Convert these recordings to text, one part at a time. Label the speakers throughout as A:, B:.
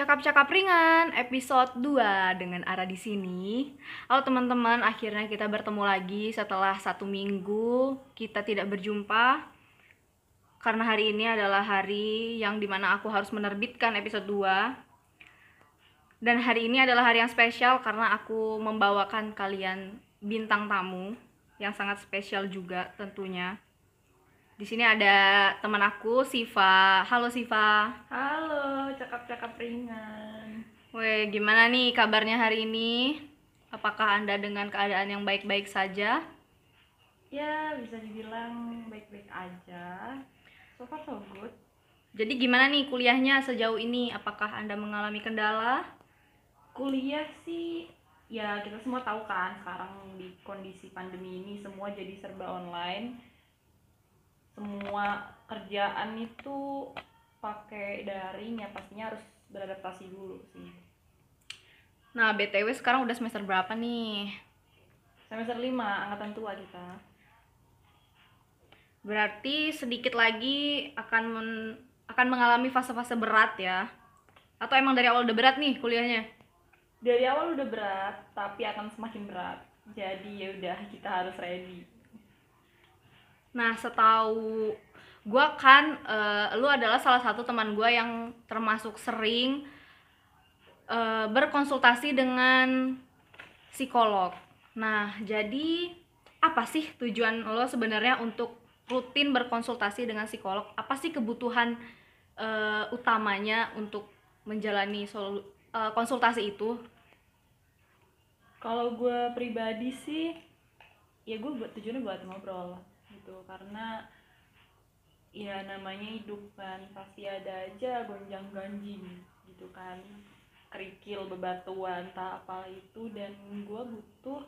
A: Cakap-cakap ringan episode 2 dengan Ara di sini. Halo teman-teman, akhirnya kita bertemu lagi setelah satu minggu kita tidak berjumpa. Karena hari ini adalah hari yang di mana aku harus menerbitkan episode 2 Dan hari ini adalah hari yang spesial karena aku membawakan kalian bintang tamu yang sangat spesial juga tentunya. Di sini ada teman aku, Siva. Halo Siva.
B: Halo, cakap-cakap ringan.
A: Weh, gimana nih kabarnya hari ini? Apakah Anda dengan keadaan yang baik-baik saja?
B: Ya, bisa dibilang baik-baik aja. So far so good.
A: Jadi gimana nih kuliahnya sejauh ini? Apakah Anda mengalami kendala?
B: Kuliah sih, ya kita semua tahu kan sekarang di kondisi pandemi ini semua jadi serba online. Semua kerjaan itu pakai daring ya pastinya harus beradaptasi dulu sih.
A: Nah, BTW sekarang udah semester berapa nih?
B: Semester 5, angkatan tua kita.
A: Berarti sedikit lagi akan men- akan mengalami fase-fase berat ya. Atau emang dari awal udah berat nih kuliahnya?
B: Dari awal udah berat, tapi akan semakin berat. Jadi ya udah kita harus ready.
A: Nah, setahu gua kan eh, lu adalah salah satu teman gua yang termasuk sering eh, berkonsultasi dengan psikolog. Nah, jadi apa sih tujuan lo sebenarnya untuk rutin berkonsultasi dengan psikolog? Apa sih kebutuhan eh, utamanya untuk menjalani sol- eh, konsultasi itu?
B: Kalau gue pribadi sih, ya gue buat tujuannya buat ngobrol gitu karena ya namanya hidup kan pasti ada aja gonjang ganjing gitu kan. Kerikil bebatuan tak apa itu. Dan gue butuh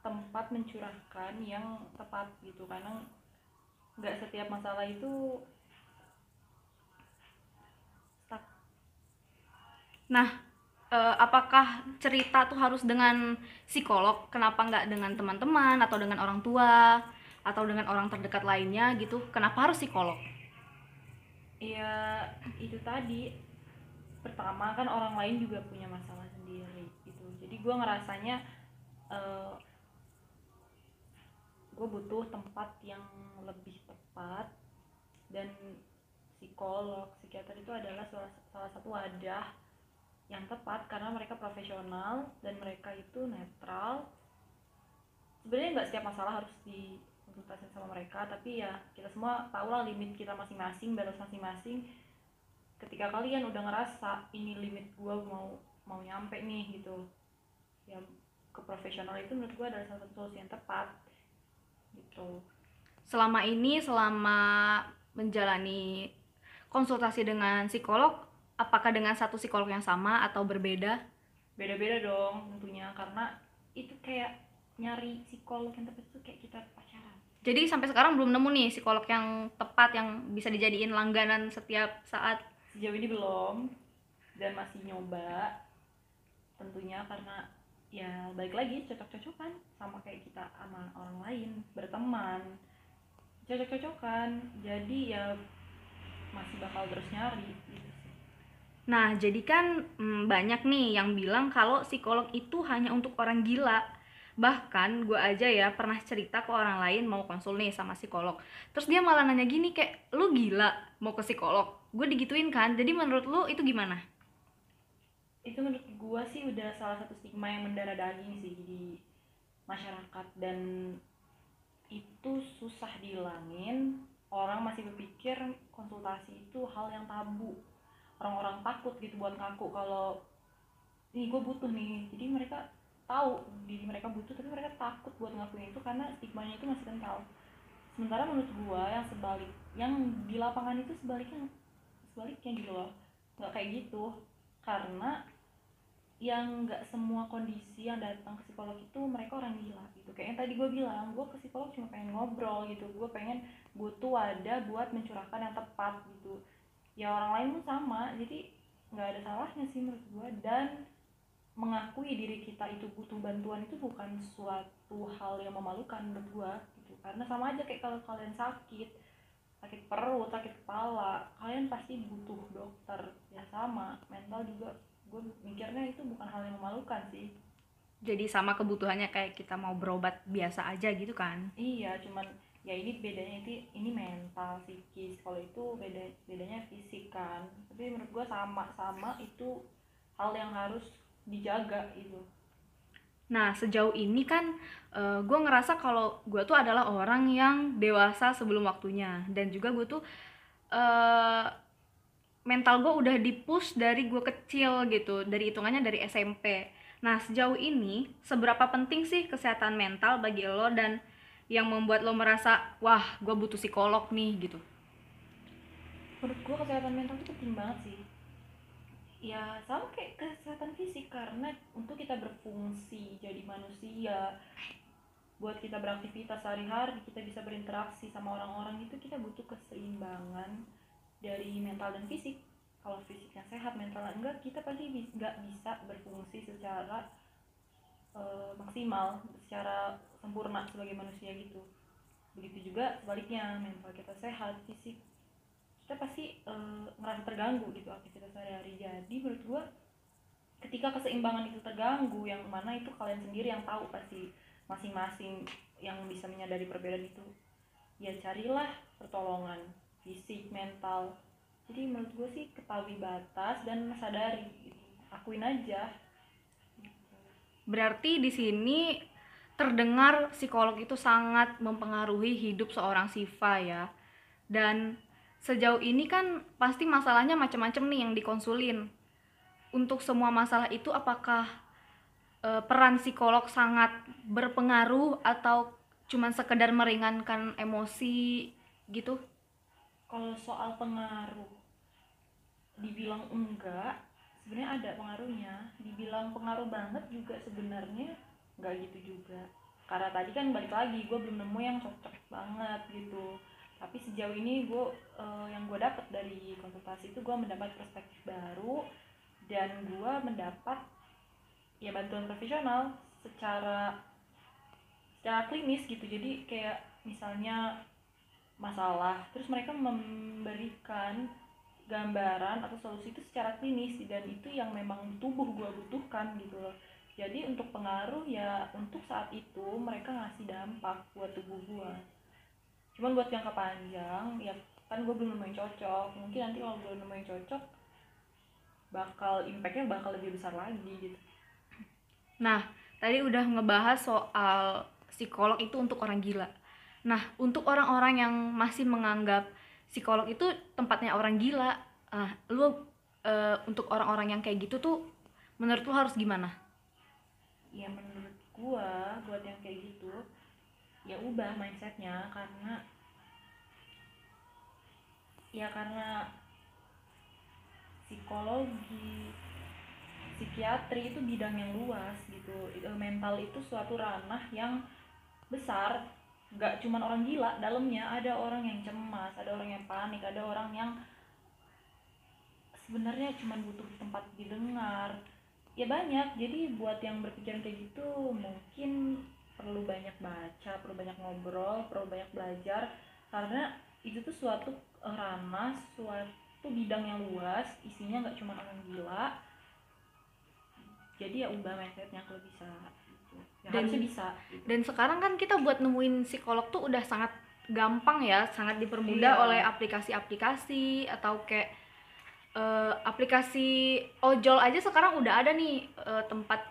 B: tempat mencurahkan yang tepat gitu. Karena nggak setiap masalah itu stuck.
A: Nah, eh, apakah cerita tuh harus dengan psikolog? Kenapa nggak dengan teman-teman atau dengan orang tua atau dengan orang terdekat lainnya gitu? Kenapa harus psikolog?
B: ya itu tadi pertama kan orang lain juga punya masalah sendiri gitu jadi gue ngerasanya eh, gue butuh tempat yang lebih tepat dan psikolog psikiater itu adalah salah, salah satu wadah yang tepat karena mereka profesional dan mereka itu netral sebenarnya nggak setiap masalah harus dikonsultasi sama mereka tapi ya kita semua tahu lah limit kita masing-masing batas masing-masing ketika kalian udah ngerasa ini limit gua mau mau nyampe nih gitu ya ke profesional itu menurut gua adalah salah satu solusi yang tepat gitu
A: Selama ini, selama menjalani konsultasi dengan psikolog, apakah dengan satu psikolog yang sama atau berbeda?
B: beda-beda dong tentunya karena itu kayak nyari psikolog yang tepat itu kayak kita pacaran
A: Jadi sampai sekarang belum nemu nih psikolog yang tepat yang bisa dijadiin langganan setiap saat.
B: sejauh ini belum dan masih nyoba tentunya karena ya balik lagi cocok-cocokan sama kayak kita sama orang lain berteman cocok-cocokan jadi ya masih bakal terus nyari gitu sih
A: Nah, jadi kan mm, banyak nih yang bilang kalau psikolog itu hanya untuk orang gila. Bahkan gue aja ya pernah cerita ke orang lain mau konsul nih sama psikolog. Terus dia malah nanya gini kayak, lu gila mau ke psikolog? Gue digituin kan, jadi menurut lu itu gimana?
B: itu menurut gua sih udah salah satu stigma yang mendarah daging sih di masyarakat dan itu susah dihilangin orang masih berpikir konsultasi itu hal yang tabu orang-orang takut gitu buat ngaku kalau ini gue butuh nih jadi mereka tahu diri mereka butuh tapi mereka takut buat ngakuin itu karena stigmanya itu masih kental. Sementara menurut gua yang sebalik yang di lapangan itu sebaliknya sebaliknya gitu loh. Nggak kayak gitu. Karena yang nggak semua kondisi yang datang ke psikolog itu mereka orang gila gitu. Kayak yang tadi gue bilang gue ke psikolog cuma pengen ngobrol gitu. Gue pengen butuh wadah buat mencurahkan yang tepat gitu. Ya orang lain pun sama jadi nggak ada salahnya sih menurut gue dan mengakui diri kita itu butuh bantuan itu bukan suatu hal yang memalukan menurut gue gitu. Karena sama aja kayak kalau kalian sakit sakit perut sakit kepala kalian pasti butuh dokter ya sama. Mental juga gue mikirnya itu bukan hal yang memalukan sih.
A: Jadi sama kebutuhannya kayak kita mau berobat biasa aja gitu kan?
B: Iya cuman ya ini bedanya itu ini mental psikis. Kalau itu beda bedanya fisik kan. Tapi menurut gue sama sama itu hal yang harus dijaga itu
A: Nah, sejauh ini kan uh, gue ngerasa kalau gue tuh adalah orang yang dewasa sebelum waktunya dan juga gue tuh uh, mental gue udah dipush dari gue kecil gitu, dari hitungannya dari SMP. Nah, sejauh ini seberapa penting sih kesehatan mental bagi lo dan yang membuat lo merasa wah gue butuh psikolog nih gitu?
B: Menurut gue kesehatan mental itu penting banget sih ya sama kayak kesehatan fisik karena untuk kita berfungsi jadi manusia buat kita beraktivitas sehari-hari kita bisa berinteraksi sama orang-orang itu kita butuh keseimbangan dari mental dan fisik. Kalau fisiknya sehat mentalnya enggak kita pasti nggak bisa berfungsi secara uh, maksimal secara sempurna sebagai manusia gitu. Begitu juga sebaliknya mental kita sehat fisik kita pasti uh, ngerasa terganggu gitu aktivitas sehari-hari. Jadi menurut gua ketika keseimbangan itu terganggu yang mana itu kalian sendiri yang tahu pasti masing-masing yang bisa menyadari perbedaan itu. Ya carilah pertolongan fisik mental. Jadi menurut gue sih ketahui batas dan sadari. Akuin aja.
A: Berarti di sini terdengar psikolog itu sangat mempengaruhi hidup seorang Siva ya. Dan sejauh ini kan pasti masalahnya macam-macam nih yang dikonsulin. Untuk semua masalah itu apakah e, peran psikolog sangat berpengaruh atau cuman sekedar meringankan emosi gitu?
B: Kalau soal pengaruh dibilang enggak sebenarnya ada pengaruhnya. Dibilang pengaruh banget juga sebenarnya enggak gitu juga. Karena tadi kan balik lagi gue belum nemu yang cocok banget gitu tapi sejauh ini gue uh, yang gue dapat dari konsultasi itu gue mendapat perspektif baru dan gue mendapat ya bantuan profesional secara secara klinis gitu. Jadi kayak misalnya masalah terus mereka memberikan gambaran atau solusi itu secara klinis dan itu yang memang tubuh gue butuhkan gitu loh. Jadi untuk pengaruh ya untuk saat itu mereka ngasih dampak buat tubuh gue cuman buat jangka panjang ya kan gue belum nemuin cocok. Mungkin nanti kalau gue nemuin cocok bakal impactnya bakal lebih besar lagi gitu.
A: Nah tadi udah ngebahas soal psikolog itu untuk orang gila. Nah untuk orang-orang yang masih menganggap psikolog itu tempatnya orang gila ah lu uh, untuk orang-orang yang kayak gitu tuh menurut lu harus gimana?
B: Ya menurut gua buat yang kayak gitu ya ubah mindsetnya karena ya karena psikologi psikiatri itu bidang yang luas gitu. Mental itu suatu ranah yang besar. Nggak cuma orang gila dalamnya ada orang yang cemas ada orang yang panik ada orang yang sebenarnya cuma butuh tempat didengar. Ya banyak jadi buat yang berpikiran kayak gitu mungkin perlu banyak baca perlu banyak ngobrol perlu banyak belajar karena itu tuh suatu ranah suatu bidang yang luas isinya nggak cuma orang gila jadi ya ubah mindsetnya kalau bisa gitu. ya
A: dan bisa gitu. dan sekarang kan kita buat nemuin psikolog tuh udah sangat gampang ya sangat dipermudah iya. oleh aplikasi-aplikasi atau kayak uh, aplikasi ojol aja sekarang udah ada nih uh, tempat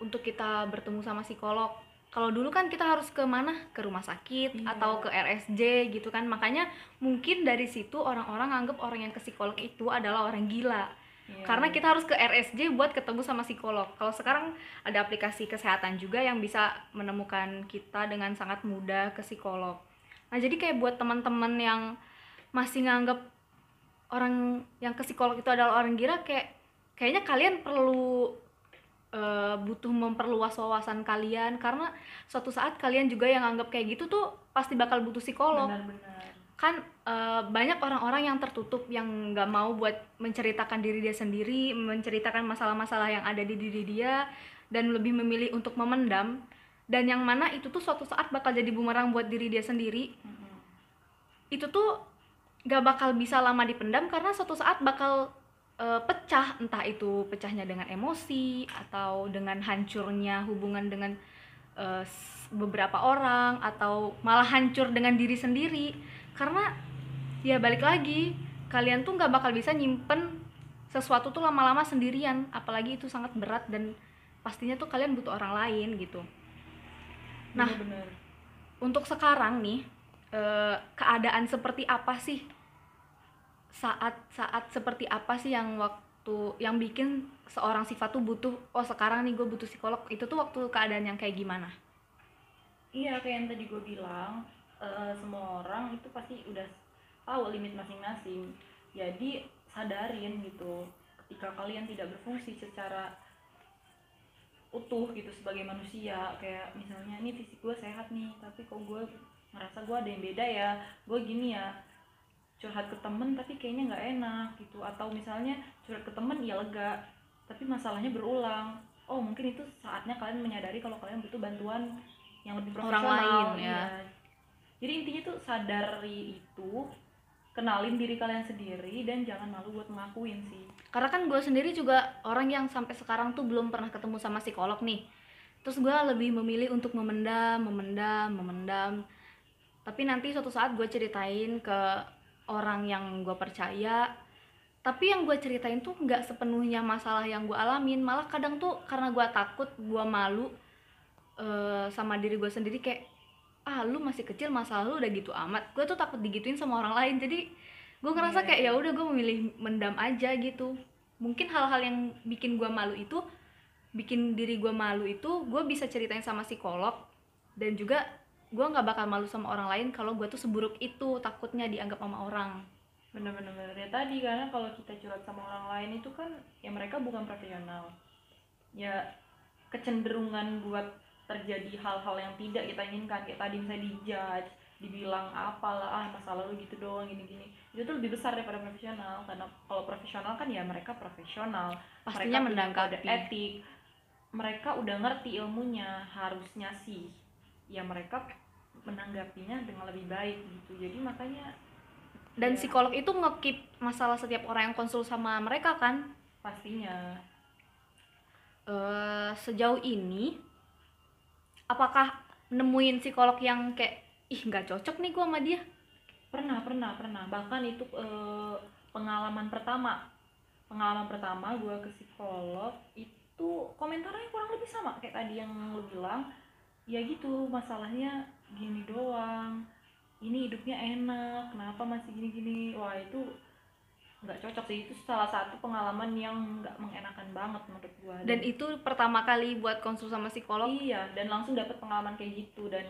A: untuk kita bertemu sama psikolog kalau dulu kan kita harus ke mana? Ke rumah sakit iya. atau ke RSJ gitu kan. Makanya mungkin dari situ orang-orang anggap orang yang ke psikolog itu adalah orang gila. Iya. karena kita harus ke RSJ buat ketemu sama psikolog. Kalau sekarang ada aplikasi kesehatan juga yang bisa menemukan kita dengan sangat mudah ke psikolog. Nah jadi kayak buat teman-teman yang masih nganggap orang yang ke psikolog itu adalah orang gila kayak kayaknya kalian perlu uh, butuh memperluas wawasan kalian karena suatu saat kalian juga yang anggap kayak gitu tuh pasti bakal butuh psikolog.
B: Benar-benar.
A: Kan uh, banyak orang-orang yang tertutup yang nggak mau buat menceritakan diri dia sendiri menceritakan masalah-masalah yang ada di diri dia dan lebih memilih untuk memendam. Dan yang mana itu tuh suatu saat bakal jadi bumerang buat diri dia sendiri. Mm-hmm. itu tuh gak bakal bisa lama dipendam karena suatu saat bakal uh, pecah entah itu pecahnya dengan emosi atau dengan hancurnya hubungan dengan uh, beberapa orang atau malah hancur dengan diri sendiri. Karena ya balik lagi kalian tuh nggak bakal bisa nyimpen sesuatu tuh lama-lama sendirian. Apalagi itu sangat berat dan pastinya tuh kalian butuh orang lain gitu. Nah
B: Bener-bener.
A: untuk sekarang nih eh, keadaan seperti apa sih saat saat seperti apa sih yang waktu yang bikin seorang sifat tuh butuh oh sekarang nih gue butuh psikolog itu tuh waktu keadaan yang kayak gimana?
B: Iya kayak yang tadi gue bilang eh, semua orang itu pasti udah tahu limit masing-masing. Jadi sadarin gitu ketika kalian tidak berfungsi secara utuh gitu sebagai manusia kayak misalnya ini fisik gue sehat nih tapi kok gue ngerasa gue ada yang beda ya? Gue gini ya curhat ke temen tapi kayaknya nggak enak gitu. Atau misalnya curhat ke temen ya lega. Tapi masalahnya berulang. Oh mungkin itu saatnya kalian menyadari kalau kalian butuh bantuan yang lebih
A: Orang
B: profesional.
A: lain, ya.
B: iya. jadi intinya tuh sadari itu kenalin diri kalian sendiri dan jangan malu buat ngakuin sih.
A: Karena kan gue sendiri juga orang yang sampai sekarang tuh belum pernah ketemu sama psikolog nih. Terus gue lebih memilih untuk memendam memendam memendam. Tapi nanti suatu saat gue ceritain ke orang yang gue percaya tapi yang gue ceritain tuh nggak sepenuhnya masalah yang gue alamin. Malah kadang tuh karena gue takut gue malu eh, sama diri gue sendiri kayak ah lu masih kecil masalah lu udah gitu amat. Gue tuh takut digituin sama orang lain. Jadi gue ngerasa
B: Iya.
A: kayak ya udah gue memilih mendam aja gitu. Mungkin hal-hal yang bikin gue malu itu bikin diri gue malu itu gue bisa ceritain sama psikolog dan juga gue nggak bakal malu sama orang lain kalau gue tuh seburuk itu takutnya dianggap sama orang.
B: Bener-bener bener. ya tadi karena kalau kita curhat sama orang lain itu kan ya mereka bukan profesional. Ya kecenderungan buat terjadi hal-hal yang tidak kita inginkan kayak tadi misalnya dijudge dibilang apalah ah masa lalu gitu doang gini-gini. Itu tuh lebih besar daripada profesional karena kalau profesional kan ya mereka profesional.
A: Pastinya menanggapi.
B: etik. Mereka udah ngerti ilmunya harusnya sih ya mereka menanggapinya dengan lebih baik gitu. Jadi makanya
A: dan
B: ya,
A: psikolog itu ngekip masalah setiap orang yang konsul sama mereka kan?
B: Pastinya.
A: Eh sejauh ini apakah nemuin psikolog yang kayak ih nggak cocok nih gua sama dia?
B: Pernah pernah pernah. Bahkan itu eh, pengalaman pertama. Pengalaman pertama gue ke psikolog itu komentarnya kurang lebih sama kayak tadi yang lo bilang. Ya gitu masalahnya gini doang. Ini hidupnya enak kenapa masih gini-gini? Wah itu nggak cocok sih. Itu salah satu pengalaman yang nggak mengenakan banget menurut gue
A: dan itu pertama kali buat konsul sama psikolog?
B: Iya dan langsung dapat pengalaman kayak gitu dan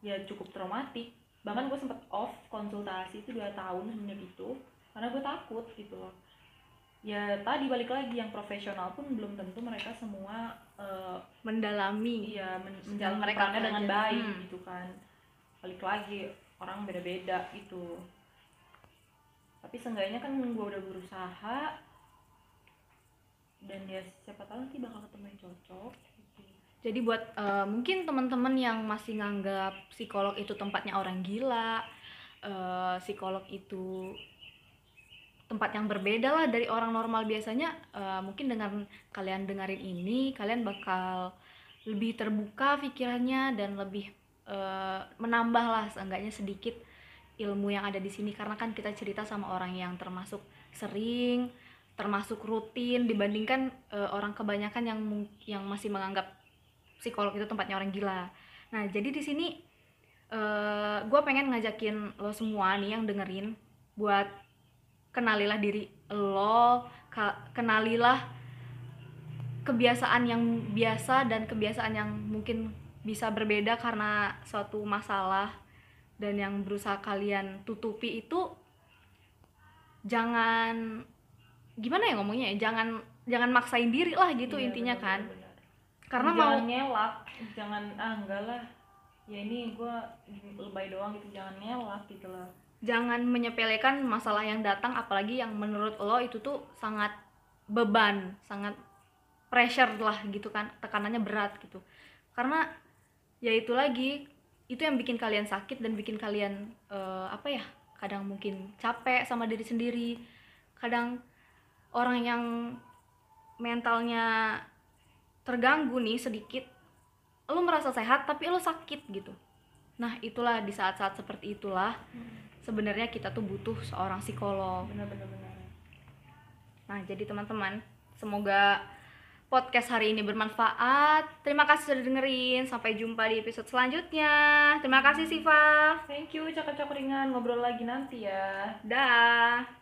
B: ya cukup traumatik. Bahkan gue sempet off konsultasi itu dua tahun semenjak itu karena gue takut gitu loh. Ya tadi balik lagi yang profesional pun belum tentu mereka semua eh,
A: mendalami
B: iya men- menjalankan
A: mereka
B: dengan baik
A: Hmm.
B: gitu kan balik lagi orang beda-beda gitu tapi seenggaknya kan gue udah berusaha dan ya siapa tahu nanti bakal ketemu yang cocok gitu.
A: jadi buat eh, mungkin teman-teman yang masih nganggap psikolog itu tempatnya orang gila eh, psikolog itu tempat yang berbeda lah dari orang normal biasanya eh, mungkin dengan kalian dengerin ini kalian bakal lebih terbuka pikirannya dan lebih eh, menambah lah seenggaknya sedikit ilmu yang ada di sini karena kan kita cerita sama orang yang termasuk sering termasuk rutin dibandingkan eh, orang kebanyakan yang yang masih menganggap psikolog itu tempatnya orang gila. Nah, jadi di sini gue pengen ngajakin lo semua nih yang dengerin buat kenalilah diri lo, kenalilah kebiasaan yang biasa dan kebiasaan yang mungkin bisa berbeda karena suatu masalah dan yang berusaha kalian tutupi itu jangan gimana ya ngomongnya ya jangan jangan maksain diri lah gitu
B: Iya,
A: intinya
B: bener,
A: kan
B: bener, bener.
A: karena
B: jangan
A: mau
B: ngelak jangan ah enggak lah ya ini gue lebay doang gitu jangan ngelak gitu lah
A: jangan menyepelekan masalah yang datang apalagi yang menurut lo itu tuh sangat beban sangat pressure lah gitu kan tekanannya berat gitu. Karena ya itu lagi itu yang bikin kalian sakit dan bikin kalian eh, apa ya kadang mungkin capek sama diri sendiri. Kadang orang yang mentalnya terganggu nih sedikit lu merasa sehat tapi lu sakit gitu. Nah itulah di saat-saat seperti itulah sebenarnya kita tuh butuh seorang psikolog.
B: Benar-benar benar
A: nah jadi teman-teman semoga podcast hari ini bermanfaat. Terima kasih sudah dengerin. Sampai jumpa di episode selanjutnya. Terima kasih Siva.
B: Thank you cakap-cakap ringan. Ngobrol lagi nanti ya.
A: Dah